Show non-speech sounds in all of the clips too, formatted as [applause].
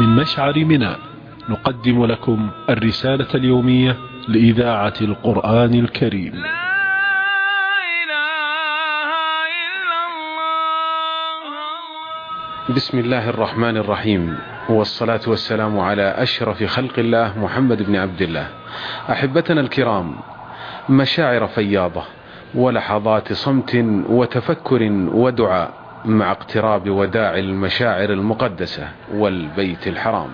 من مشعر منى نقدم لكم الرسالة اليومية لإذاعة القرآن الكريم. بسم الله الرحمن الرحيم. والصلاة والسلام على أشرف خلق الله محمد بن عبد الله. أحبتنا الكرام مشاعر فياضة ولحظات صمت وتفكر ودعاء. مع اقتراب وداع المشاعر المقدسة والبيت الحرام.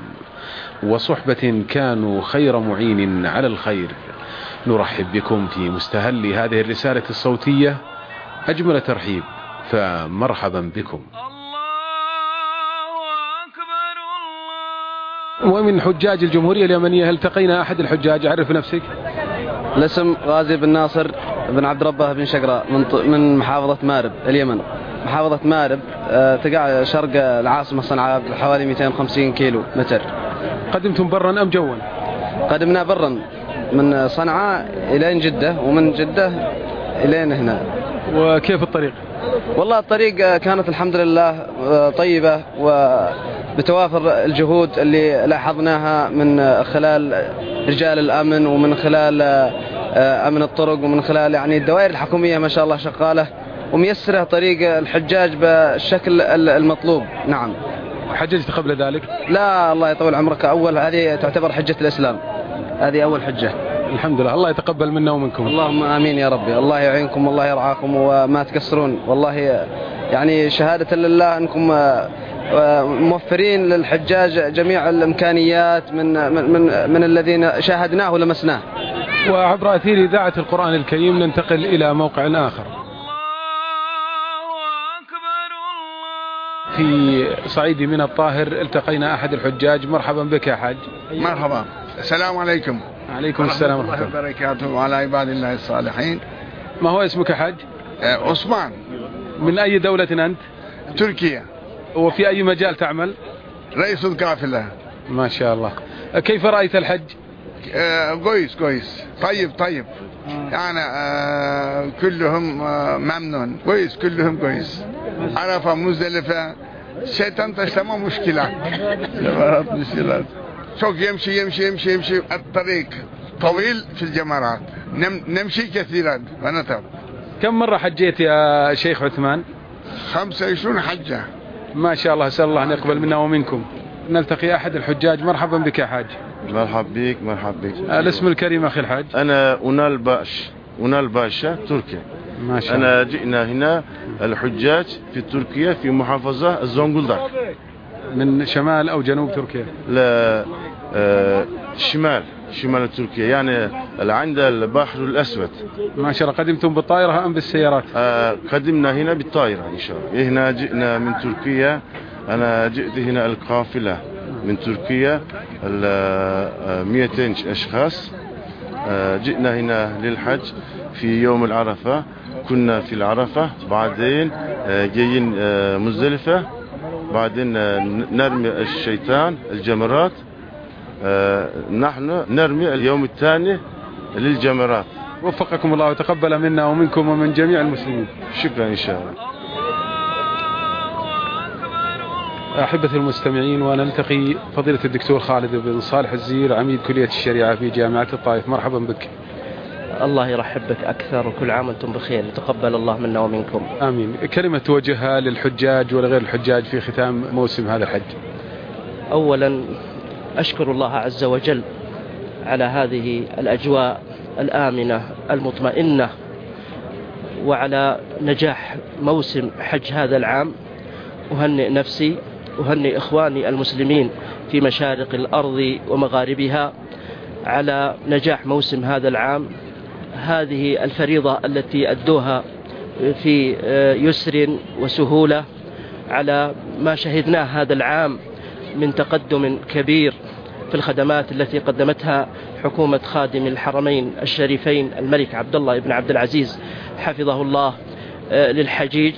وصحبة كانوا خير معين على الخير. نرحب بكم في مستهل هذه الرسالة الصوتية. أجمل ترحيب فمرحبا بكم. ومن حجاج الجمهورية اليمنية التقينا أحد الحجاج؟ عرف نفسك. الاسم غازي بن ناصر بن عبد ربه بن شقراء من محافظة مارب اليمن. محافظة مارب آه، تقع شرق العاصمة صنعاء بحوالي 250 كيلو متر. قدمتم برا أم جوا؟ قدمنا برا من صنعاء إلى جدة ومن جدة إلى هنا. وكيف الطريق؟ والله الطريق كانت الحمد لله آه، طيبة وبتوافر الجهود اللي لاحظناها من خلال رجال الأمن ومن خلال آه، أمن الطرق ومن خلال يعني الدوائر الحكومية ما شاء الله شغالة. وميسرة طريق الحجاج بالشكل المطلوب. نعم. حججت قبل ذلك؟ لا الله يطول عمرك. أول هذه تعتبر حجة الإسلام. هذه أول حجة. الحمد لله. الله يتقبل منا ومنكم. اللهم آمين يا ربي. الله يعينكم والله يرعاكم وما تقصرون والله يعني شهادة لله أنكم آه، موفرين للحجاج جميع الإمكانيات من, من, من, من الذين شاهدناه ولمسناه. وعبر أثير إذاعة القرآن الكريم ننتقل إلى موقع آخر. في صعيد من الطاهر التقينا أحد الحجاج. مرحبا بك يا حاج. مرحبا. السلام عليكم. عليكم السلام ورحمة الله. وبركاته وعلى عباد الله الصالحين. ما هو اسمك يا حاج؟ آه، عثمان. من أي دولة أنت؟ تركيا. وفي أي مجال تعمل؟ رئيس القافلة. ما شاء الله. كيف رأيت الحج؟ آه، كويس كويس. طيب طيب. يعني آه، كلهم آه، ممنون. كويس كلهم كويس. عرفة مزدلفة. شيطان تسلم مشكلات جمرات مشكلات شوك يمشي يمشي يمشي يمشي الطريق طويل في الجمرات نم نمشي كثيرا ونتعب كم مرة حجيت يا شيخ عثمان 25 حجة ما شاء الله أسأل الله أن يقبل منا ومنكم نلتقي أحد الحجاج مرحبا بك يا حاج مرحب بك مرحب بك الاسم الكريم أخي الحاج أنا أنال باش أنال باشا تركيا ما شاء الله. أنا جئنا هنا الحجاج في تركيا في محافظة الزنقلداق من شمال أو جنوب تركيا؟ لا آه شمال شمال تركيا يعني عند البحر الأسود. ما شاء الله. قدمتم بالطائرة أم بالسيارات؟ آه قدمنا هنا بالطائرة إن شاء الله. هنا جئنا من تركيا. أنا جئت هنا القافلة من تركيا 200 أشخاص. آه، جئنا هنا للحج في يوم العرفة. كنا في العرفة بعدين آه، جايين آه، مزدلفة بعدين نرمي الشيطان الجمرات نحن نرمي اليوم الثاني للجمرات. وفقكم الله وتقبل منا ومنكم ومن جميع المسلمين. شكرا إن شاء الله. أحبة المستمعين ونلتقي فضيلة الدكتور خالد بن صالح الزير عميد كلية الشريعة في جامعة الطائف. مرحبا بك. الله يرحب بك أكثر وكل عام وأنتم بخير. تقبل الله منا ومنكم. آمين. كلمة توجهها للحجاج ولغير الحجاج في ختام موسم هذا الحج. أولا أشكر الله عز وجل على هذه الأجواء الآمنة المطمئنة وعلى نجاح موسم حج هذا العام. أهنئ نفسي أهنئ إخواني المسلمين في مشارق الأرض ومغاربها على نجاح موسم هذا العام. هذه الفريضة التي أدوها في يسر وسهولة على ما شهدناه هذا العام من تقدم كبير في الخدمات التي قدمتها حكومة خادم الحرمين الشريفين الملك عبد الله بن عبد العزيز حفظه الله للحجيج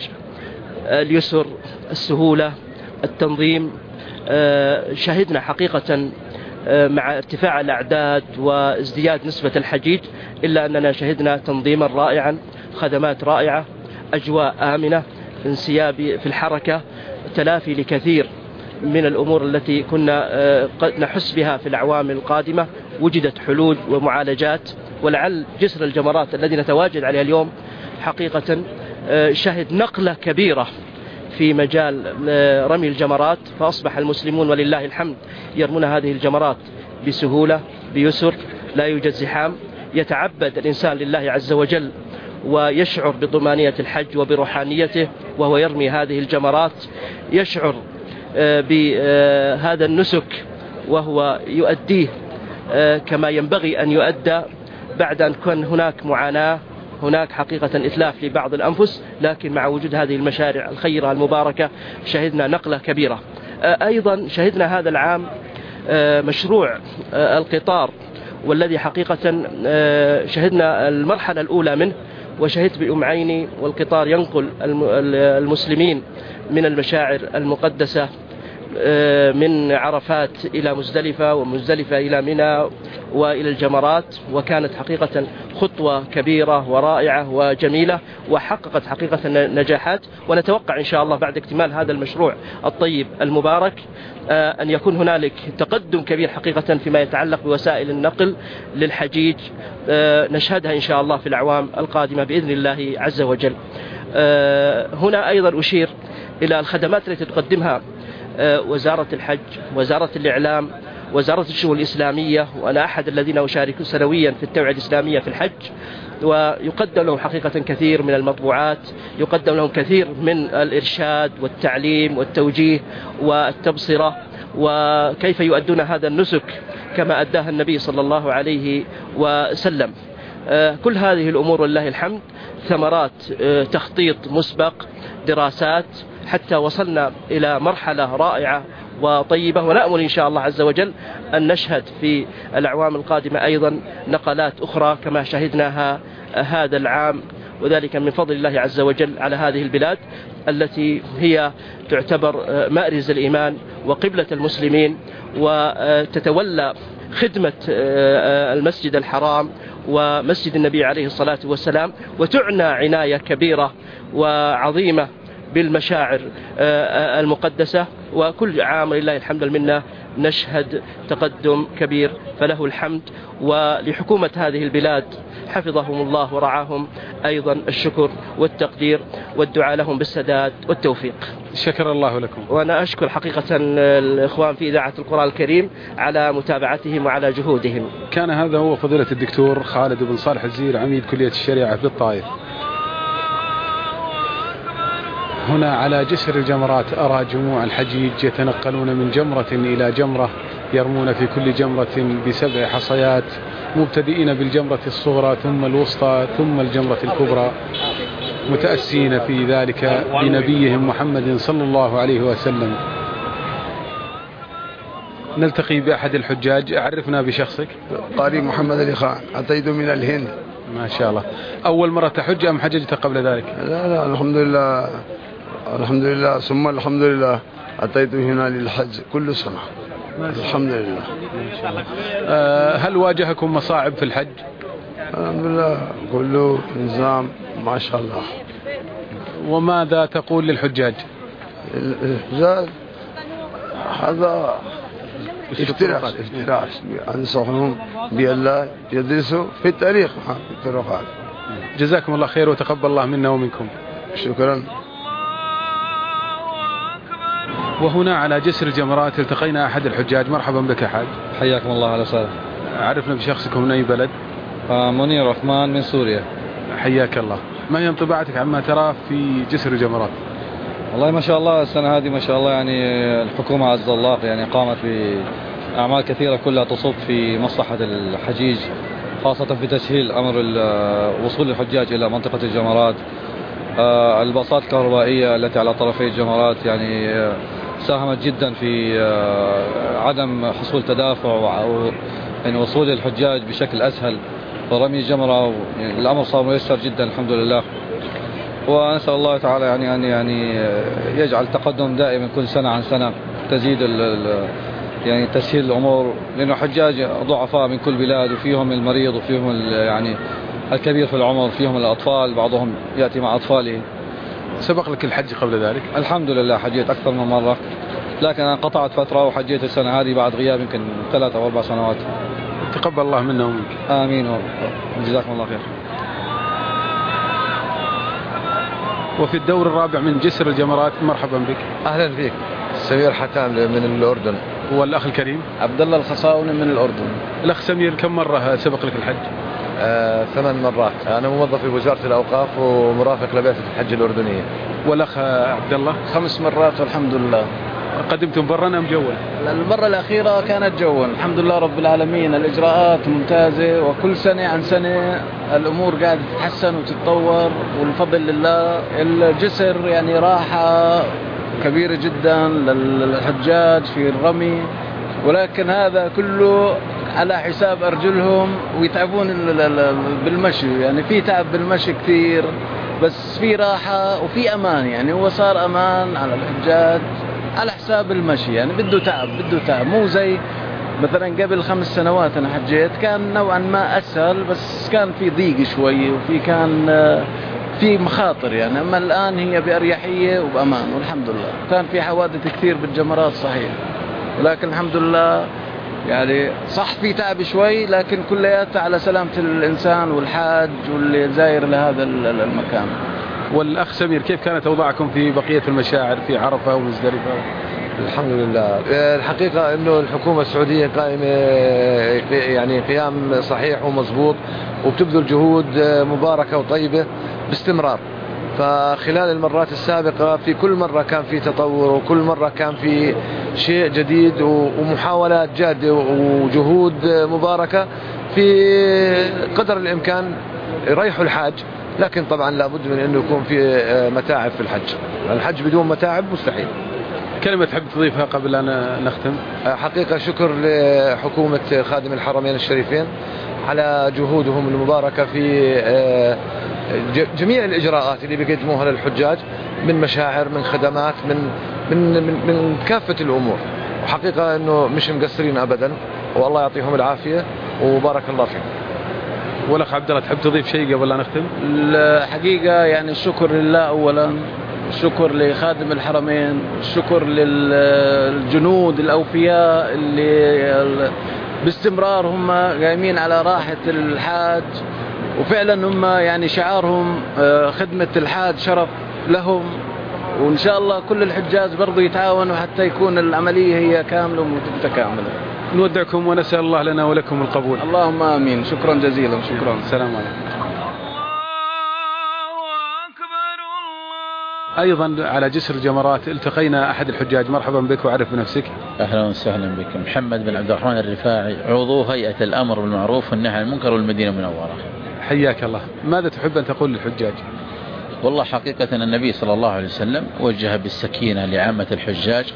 اليسر السهولة التنظيم آه، شهدنا حقيقة آه، مع ارتفاع الأعداد وازدياد نسبة الحجيج إلا أننا شهدنا تنظيما رائعا خدمات رائعة أجواء آمنة انسياب في الحركة تلافي لكثير من الأمور التي كنا آه، نحس بها في الأعوام القادمة وجدت حلول ومعالجات ولعل جسر الجمرات الذي نتواجد عليه اليوم حقيقة آه، شهد نقلة كبيرة في مجال آه، رمي الجمرات فأصبح المسلمون ولله الحمد يرمون هذه الجمرات بسهولة بيسر لا يوجد زحام. يتعبد الإنسان لله عز وجل ويشعر بطمانية الحج وبروحانيته وهو يرمي هذه الجمرات. يشعر آه، بهذا النسك وهو يؤديه آه، كما ينبغي أن يؤدى بعد أن كان هناك معاناة. هناك حقيقة إتلاف لبعض الأنفس لكن مع وجود هذه المشاريع الخيرة المباركة شهدنا نقلة كبيرة. آه، أيضا شهدنا هذا العام مشروع القطار والذي حقيقة شهدنا المرحلة الأولى منه وشهدت بأم عيني والقطار ينقل المسلمين من المشاعر المقدسة آه، من عرفات إلى مزدلفة ومزدلفة إلى منى وإلى الجمرات وكانت حقيقة خطوة كبيرة ورائعة وجميلة وحققت حقيقة نجاحات. ونتوقع إن شاء الله بعد اكتمال هذا المشروع الطيب المبارك آه، أن يكون هنالك تقدم كبير حقيقة فيما يتعلق بوسائل النقل للحجيج آه، نشهدها إن شاء الله في الأعوام القادمة بإذن الله عز وجل. هنا أيضا أشير إلى الخدمات التي تقدمها آه، وزارة الحج وزارة الإعلام وزارة الشؤون الإسلامية وأنا أحد الذين أشارك سنويا في التوعية الإسلامية في الحج ويقدم لهم حقيقة كثير من المطبوعات يقدم لهم كثير من الإرشاد والتعليم والتوجيه والتبصرة وكيف يؤدون هذا النسك كما أداها النبي صلى الله عليه وسلم. آه، كل هذه الأمور والله الحمد ثمرات آه، تخطيط مسبق دراسات حتى وصلنا إلى مرحلة رائعة وطيبة. ونأمل إن شاء الله عز وجل أن نشهد في الأعوام القادمة أيضا نقلات أخرى كما شهدناها هذا العام وذلك من فضل الله عز وجل على هذه البلاد التي هي تعتبر مأرز الإيمان وقبلة المسلمين وتتولى خدمة المسجد الحرام ومسجد النبي عليه الصلاة والسلام وتعنى عناية كبيرة وعظيمة بالمشاعر آه، آه، المقدسة وكل عام لله الحمد المنة نشهد تقدم كبير فله الحمد. ولحكومة هذه البلاد حفظهم الله ورعاهم أيضا الشكر والتقدير والدعاء لهم بالسداد والتوفيق. شكر الله لكم. وأنا أشكر حقيقة الإخوان في إذاعة القرآن الكريم على متابعتهم وعلى جهودهم. كان هذا هو فضيلة الدكتور خالد بن صالح الزير عميد كلية الشريعة في الطائف. هنا على جسر الجمرات أرى جموع الحجيج يتنقلون من جمرة إلى جمرة يرمون في كل جمرة بسبع حصيات مبتدئين بالجمرة الصغرى ثم الوسطى ثم الجمرة الكبرى متأسين في ذلك بنبيهم محمد صلى الله عليه وسلم. نلتقي بأحد الحجاج عرفنا بشخصك؟ قاري محمد علي خان أتيت من الهند. ما شاء الله. أول مرة تحج أم حججت قبل ذلك؟ لا لا الحمد لله. الحمد لله ثم الحمد لله أتيت هنا للحج كل سنة. الحمد لله آه، هل واجهكم مصاعب في الحج؟ الحمد لله كله نظام ما شاء الله. وماذا تقول للحجاج؟ الحجاج هذا افتراس افتراس. أنصحهم بالله يدرسوا في التاريخ في الطرقات جزاكم الله خير وتقبل الله منا ومنكم. شكرا. وهنا على جسر الجمرات التقينا أحد الحجاج. مرحبا بك حاج حياكم الله على وسهلا عرفنا بشخصكم من أي بلد؟ آه منير عثمان من سوريا. حياك الله. ما هي انطباعاتك عما ترى في جسر الجمرات؟ والله ما شاء الله السنة هذه ما شاء الله يعني الحكومة عز الله يعني قامت بأعمال كثيرة كلها تصب في مصلحة الحجيج خاصة في تسهيل أمر وصول الحجاج إلى منطقة الجمرات. آه، الباصات الكهربائية التي على طرفي الجمرات يعني آه، ساهمت جدا في آه، عدم حصول تدافع أو يعني وصول الحجاج بشكل أسهل. ورمي جمرة يعني الأمر صار ميسر جدا الحمد لله. ونسأل الله تعالى يعني أن يعني يجعل تقدم دائما كل سنة عن سنة تزيد يعني تسهيل الأمور. لأنه حجاج ضعفاء من كل بلاد وفيهم المريض وفيهم يعني الكبير في العمر فيهم الأطفال بعضهم يأتي مع أطفاله. سبق لك الحج قبل ذلك؟ الحمد لله حجيت أكثر من مرة. لكن أنا قطعت فترة وحجيت السنة هذه بعد غياب يمكن ثلاث أو أربع سنوات. تقبل الله منا ومنك. آمين وجزاكم الله خير. وفي الدور الرابع من جسر الجمرات مرحبا بك. أهلا فيك. سمير حتام من الأردن. والأخ الكريم؟ عبد الله الخصاوني من الأردن. الأخ سمير كم مرة سبق لك الحج؟ ثمان مرات. أنا موظف في وزارة الأوقاف ومرافق لبعثه الحج الأردنية. والأخ عبد الله؟ خمس مرات والحمد لله. قدمتم برا أم جوا؟ المرة الأخيرة كانت جوا. الحمد لله رب العالمين. الإجراءات ممتازة وكل سنة عن سنة الأمور قاعدة تتحسن وتتطور والفضل لله. الجسر يعني راحة كبيرة جدا للحجاج في الرمي. ولكن هذا كله على حساب أرجلهم ويتعبون ال- ال- ال- بالمشي. يعني في تعب بالمشي كثير بس في راحة وفي أمان. يعني هو صار أمان على الحجاج على حساب المشي. يعني بده تعب بده تعب. مو زي مثلا قبل خمس سنوات أنا حجيت كان نوعا ما أسهل بس كان في ضيق شوي وفي كان آه، في مخاطر. يعني أما الآن هي بأريحية وبأمان والحمد لله. كان في حوادث كثير بالجمرات صحيح. ولكن الحمد لله يعني صح في تعب شوي لكن كلياتها على سلامة الإنسان والحاج واللي زاير لهذا ال- ال- المكان. والأخ سمير كيف كانت أوضاعكم في بقية المشاعر في عرفة ومزدلفة؟ الحمد لله. الحقيقة أنه الحكومة السعودية قائمة يعني قيام صحيح ومضبوط وبتبذل جهود آه، مباركة وطيبة باستمرار. فخلال المرات السابقة في كل مرة كان في تطور وكل مرة كان في شيء جديد ومحاولات جادة وجهود آه، مباركة في قدر الإمكان يريحوا الحاج. لكن طبعا لابد من أنه يكون في آه، متاعب في الحج. الحج بدون متاعب مستحيل. كلمة تحب تضيفها قبل أن نختم. حقيقة شكر لحكومة خادم الحرمين الشريفين على جهودهم المباركة في آه، جميع الإجراءات اللي بيقدموها للحجاج من مشاعر من خدمات من من من, من كافة الأمور. وحقيقة أنه مش مقصرين أبدا. والله يعطيهم العافية وبارك الله فيهم. والأخ عبد الله تحب تضيف شيء قبل لا نختم؟ الحقيقة يعني الشكر لله أولا. الشكر لخادم الحرمين. الشكر للجنود الأوفياء اللي باستمرار هم قايمين على راحة الحاج. وفعلا هم يعني شعارهم آه، خدمة الحاج شرف لهم وإن شاء الله كل الحجاج برضو يتعاونوا حتى يكون العملية هي كاملة ومتكاملة نودعكم ونسأل الله لنا ولكم القبول. اللهم آمين. شكرا جزيلا. شكرا. السلام عليكم. أيضا على جسر الجمرات التقينا أحد الحجاج. مرحبا بك وعرف بنفسك. أهلا وسهلا بك. محمد بن عبد الرحمن الرفاعي عضو هيئة الأمر بالمعروف والنهي عن المنكر والمدينة المنورة. حياك الله. ماذا تحب أن تقول للحجاج؟ والله حقيقة النبي صلى الله عليه وسلم وجه بالسكينة لعامة الحجاج.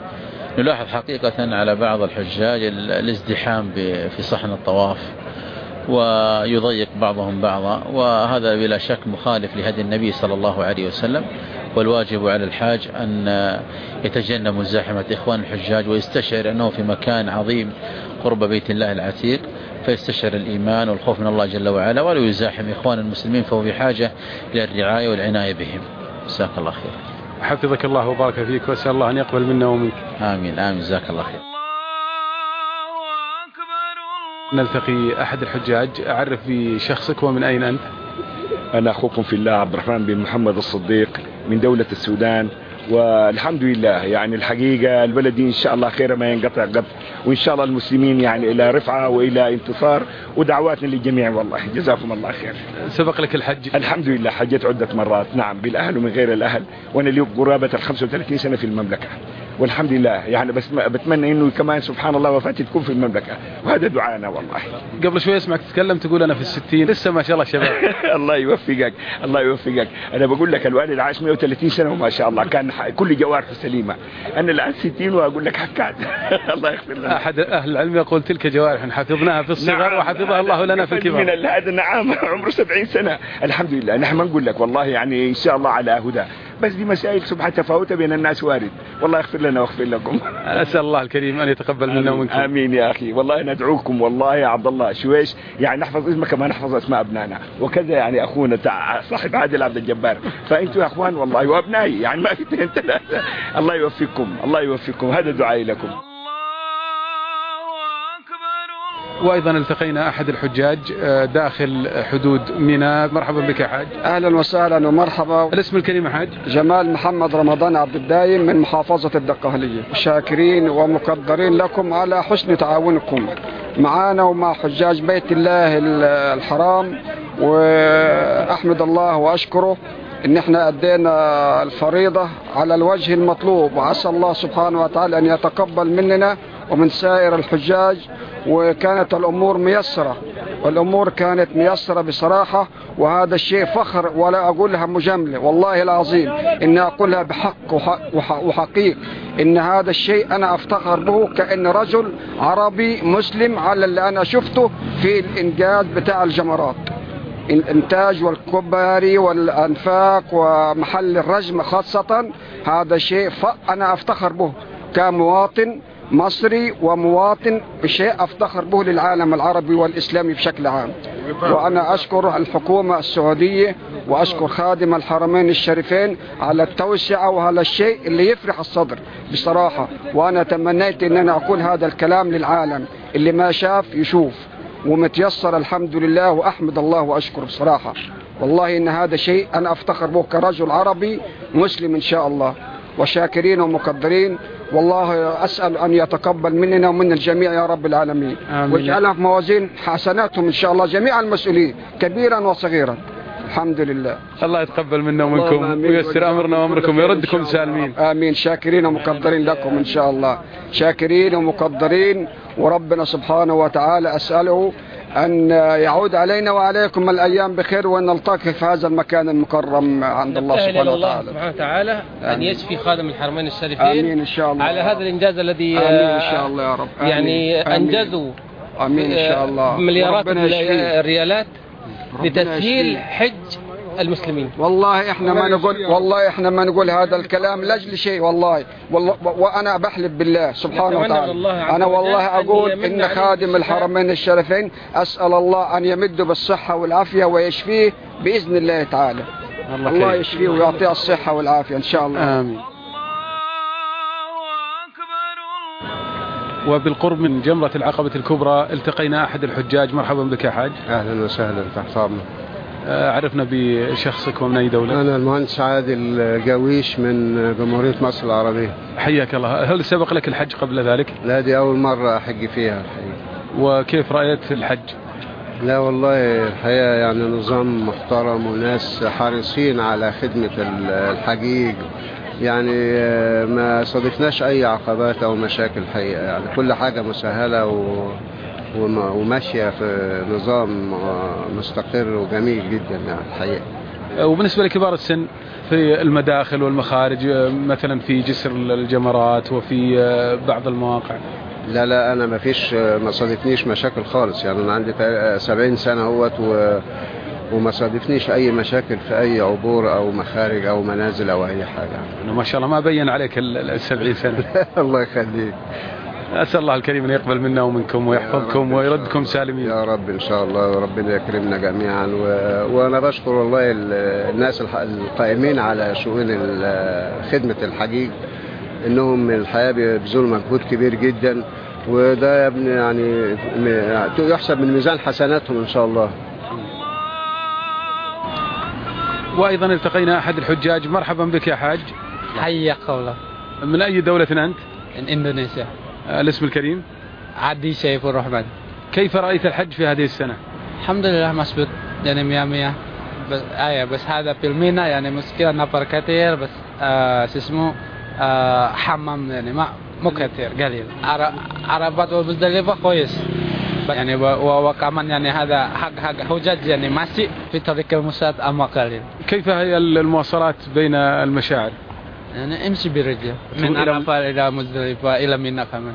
نلاحظ حقيقة على بعض الحجاج ال- الازدحام في صحن الطواف ويضيق بعضهم بعضا وهذا بلا شك مخالف لهدي النبي صلى الله عليه وسلم. والواجب على الحاج أن يتجنب مزاحمة إخوان الحجاج ويستشعر أنه في مكان عظيم قرب بيت الله العتيق فيستشعر الإيمان والخوف من الله جل وعلا ولا يزاحم إخوان المسلمين فهو بحاجة إلى الرعاية والعناية بهم. جزاك الله خير. حفظك الله وبارك فيك وأسأل الله أن يقبل منا ومنك. آمين آمين جزاك الله خير. نلتقي أحد الحجاج أعرف بشخصك ومن أين أنت؟ أنا أخوكم في الله عبد الرحمن بن محمد الصديق من دولة السودان والحمد لله. يعني الحقيقة البلد دي إن شاء الله خير ما ينقطع قط. وإن شاء الله المسلمين يعني إلى رفعة وإلى انتصار ودعواتنا للجميع والله. جزاكم الله خير. سبق لك الحج. الحمد لله. حجيت عدة مرات. نعم بالأهل ومن غير الأهل. وأنا لي قرابة ال 35 سنة في المملكة. والحمد لله. يعني بس بتمنى إنه كمان سبحان الله وفاتي تكون في المملكة. وهذا دعانا والله. قبل شوي اسمعك تتكلم تقول أنا في الستين. لسه ما شاء الله شباب. [laughs] الله يوفقك. الله يوفقك. أنا بقول لك الوالد عاش 130 سنة وما شاء الله. كان كل جوارحه سليمة. أنا الآن 60 وأقول لك حكاد [laughs] الله يغفر لنا. أحد أهل العلم يقول تلك جوارح حفظناها في الصغر نعم. وحفظها الله لنا في من الكبر. هذا نعم. عمره 70 سنة. الحمد لله. نحن ما نقول لك والله يعني إن شاء الله على هدى. بس دي مسائل سبحان تفاوت بين الناس وارد. والله يغفر لنا ويغفر لكم. أسأل الله الكريم أن يتقبل منا ومنكم. آمين يا أخي. والله ندعوكم. والله يا عبد الله. شويش يعني نحفظ اسمك كما نحفظ أسماء أبنائنا. وكذا يعني أخونا تاع صاحب عادل عبد الجبار. فانتم يا أخوان والله وأبنائي. يعني ما في اثنين ثلاثة. الله يوفقكم. الله يوفقكم. هذا دعائي لكم. وأيضا التقينا أحد الحجاج آه، داخل حدود منى مرحبا بك يا حاج. أهلا وسهلا ومرحبا. الاسم الكريم حاج؟ جمال محمد رمضان عبد الدايم من محافظة الدقهلية شاكرين ومقدرين لكم على حسن تعاونكم معانا ومع حجاج بيت الله الحرام. وأحمد الله وأشكره إن إحنا أدينا الفريضة على الوجه المطلوب. وعسى الله سبحانه وتعالى أن يتقبل مننا. ومن سائر الحجاج وكانت الأمور ميسرة. والأمور كانت ميسرة بصراحة وهذا الشيء فخر ولا أقولها مجاملة. والله العظيم إن أقولها بحق وحقيق إن هذا الشيء أنا أفتخر به كأن رجل عربي مسلم على اللي أنا شفته في الإنجاز بتاع الجمرات. الانتاج والكباري والأنفاق ومحل الرجم خاصة هذا شيء أنا أفتخر به كمواطن مصري ومواطن بشيء أفتخر به للعالم العربي والإسلامي بشكل عام. وأنا أشكر الحكومة السعودية وأشكر خادم الحرمين الشريفين على التوسعة وعلى الشيء اللي يفرح الصدر. بصراحة وأنا تمنيت أن أنا أقول هذا الكلام للعالم. اللي ما شاف يشوف. ومتيسر الحمد لله وأحمد الله وأشكر بصراحة. والله إن هذا شيء أنا أفتخر به كرجل عربي مسلم إن شاء الله. وشاكرين ومقدرين والله أسأل أن يتقبل مننا ومن الجميع يا رب العالمين. واجعلها في موازين حسناتهم إن شاء الله جميع المسؤولين كبيرا وصغيرا. الحمد لله. الله يتقبل منا ومنكم ويسر أمرنا وأمركم ويردكم سالمين. آمين. شاكرين ومقدرين لكم إن شاء الله. شاكرين ومقدرين وربنا سبحانه وتعالى أسأله أن يعود علينا وعليكم الأيام بخير وأن نلتقي في هذا المكان المكرم عند الله سبحانه وتعالى. الله سبحانه وتعالى أن يشفي خادم الحرمين الشريفين آمين إن شاء الله. على هذا الإنجاز الذي آمين إن شاء الله يا رب. آمين. يعني أنجزوا آمين إن شاء الله. مليارات الريالات لتسهيل حج المسلمين. والله إحنا ما نقول والله إحنا ما نقول هذا الكلام لأجل شيء والله, والله وأنا بحلف بالله سبحانه وتعالى. أنا والله أقول إن خادم الحرمين الشريفين أسأل الله أن يمده بالصحة والعافية ويشفيه بإذن الله تعالى. الله, الله يشفيه ويعطيه الصحة والعافية إن شاء الله. آمين. وبالقرب من جمرة العقبة الكبرى التقينا أحد الحجاج. مرحبا بك يا حاج. أهلا وسهلا تحت عرفنا بشخصك ومن أي دولة؟ أنا المهندس عادل جاويش من جمهورية مصر العربية. حياك الله. هل سبق لك الحج قبل ذلك؟ لا دي أول مرة أحج فيها الحقيقة. وكيف رأيت الحج؟ لا والله الحقيقة يعني نظام محترم وناس حريصين على خدمة الحجيج يعني آه، ما صادفناش أي عقبات أو مشاكل الحقيقة. يعني كل حاجة مسهلة و وماشية في نظام مستقر وجميل جدا يعني الحقيقة. وبالنسبة لكبار السن في المداخل والمخارج مثلا في جسر الجمرات وفي بعض المواقع؟ لا لا أنا ما فيش ما صادفنيش مشاكل خالص. يعني أنا عندي 70 سنة أهوت و وما صادفنيش أي مشاكل في أي عبور أو مخارج أو منازل أو أي حاجة. ما شاء الله ما بين عليك ال 70 سنة. [laughs] الله يخليك. أسأل الله الكريم أن يقبل منا ومنكم ويحفظكم ويردكم سالمين. يا رب إن شاء الله. وربنا يكرمنا جميعا. و... وأنا بشكر والله الناس القائمين على شؤون خدمة الحجيج إنهم الحياة بيبذلوا مجهود كبير جدا. وده يا ابني يعني يحسب من ميزان حسناتهم إن شاء الله. وأيضا التقينا أحد الحجاج. مرحبا بك يا حاج. حياك الله. من أي دولة أنت؟ من إندونيسيا. الاسم الكريم؟ عدي سيف الرحمن. كيف رأيت الحج في هذه السنة؟ الحمد لله مسبوط يعني مية مية بس آية بس هذا في المينا يعني مشكلة نفر كثير بس آه اسمه آه حمام يعني ما مو كثير قليل عربات ومزدلفة كويس. يعني وكمان يعني هذا حق حق حجاج يعني ماشي في طريق المساعد أما قليل. كيف هي المواصلات بين المشاعر؟ يعني امشي برجل من عرفة إلى مزدلفة إلى منى كمان.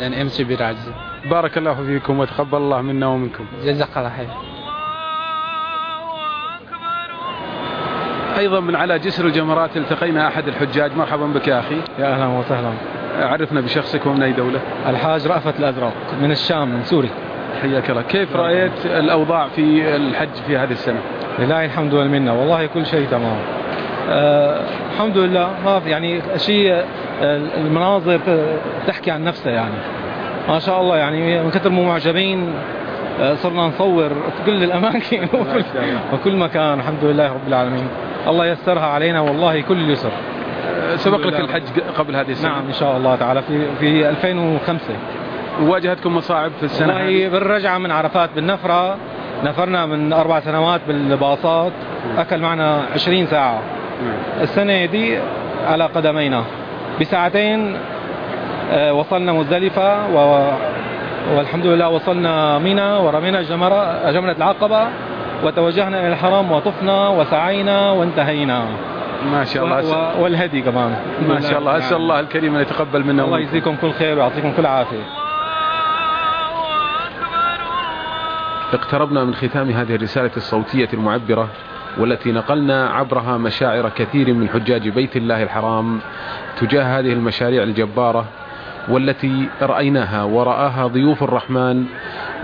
يعني امشي برجل بارك الله فيكم وتقبل الله منا ومنكم. جزاك الله خير. أيضا من على جسر الجمرات التقينا أحد الحجاج. مرحبا بك يا أخي. يا أهلا وسهلا. عرفنا بشخصك ومن أي دولة؟ الحاج رأفت الأزرق من الشام من سوريا. حياك الله. كيف رأيت الأوضاع في الحج في هذه السنة؟ لله الحمد والمنة. والله كل شيء تمام. الحمد لله ما في يعني شيء آه المناظر تحكي عن نفسها يعني. ما شاء الله يعني من كثر ما معجبين آه صرنا نصور في كل الأماكن [laughs] وكل, وكل مكان. الحمد لله رب العالمين. الله يسرها علينا والله كل يسر. سبق لك الحج قبل هذه السنة. نعم إن شاء الله تعالى. في, في 2005 واجهتكم مصاعب في السنة والله بالرجعة من عرفات بالنفرة نفرنا من أربع سنوات بالباصات. أكل معنا 20 ساعة. السنة دي على قدمينا. بساعتين وصلنا مزدلفة و... والحمد لله وصلنا منى ورمينا جمرة جمرة العقبة وتوجهنا إلى الحرم وطفنا وسعينا وانتهينا. ما شاء الله. و... والهدي كمان. ما شاء الله. أسأل الله الكريم أن يتقبل منا الله يجزيكم كل خير ويعطيكم كل عافية. اقتربنا من ختام هذه الرسالة الصوتية المعبرة والتي نقلنا عبرها مشاعر كثير من حجاج بيت الله الحرام تجاه هذه المشاريع الجبارة والتي رأيناها ورآها ضيوف الرحمن.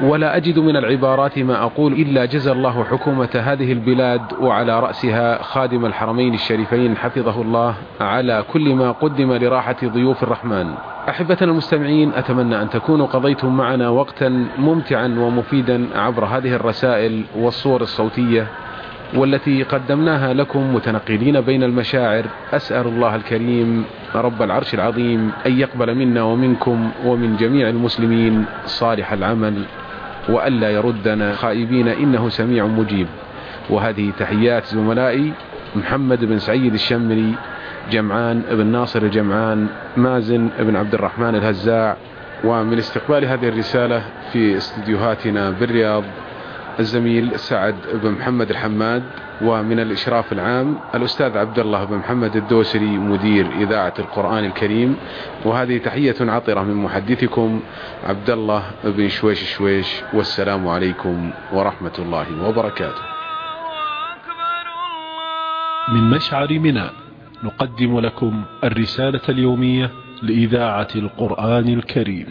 ولا أجد من العبارات ما أقول إلا جزى الله حكومة هذه البلاد وعلى رأسها خادم الحرمين الشريفين حفظه الله على كل ما قدم لراحة ضيوف الرحمن. أحبتنا المستمعين أتمنى أن تكونوا قضيتم معنا وقتا ممتعا ومفيدا عبر هذه الرسائل والصور الصوتية. والتي قدمناها لكم متنقلين بين المشاعر أسأل الله الكريم رب العرش العظيم أن يقبل منا ومنكم ومن جميع المسلمين صالح العمل وألا يردنا. خائبين إنه سميع مجيب. وهذه تحيات زملائي محمد بن سعيد الشمري جمعان بن ناصر الجمعان مازن بن عبد الرحمن الهزاع ومن استقبال هذه الرسالة في استديوهاتنا بالرياض الزميل سعد بن محمد الحماد ومن الإشراف العام الأستاذ عبد الله بن محمد الدوسري مدير إذاعة القرآن الكريم. وهذه تحية عطرة من محدثكم عبد الله بن شويش شويش والسلام عليكم ورحمة الله وبركاته. من مشعر منى نقدم لكم الرسالة اليومية لإذاعة القرآن الكريم.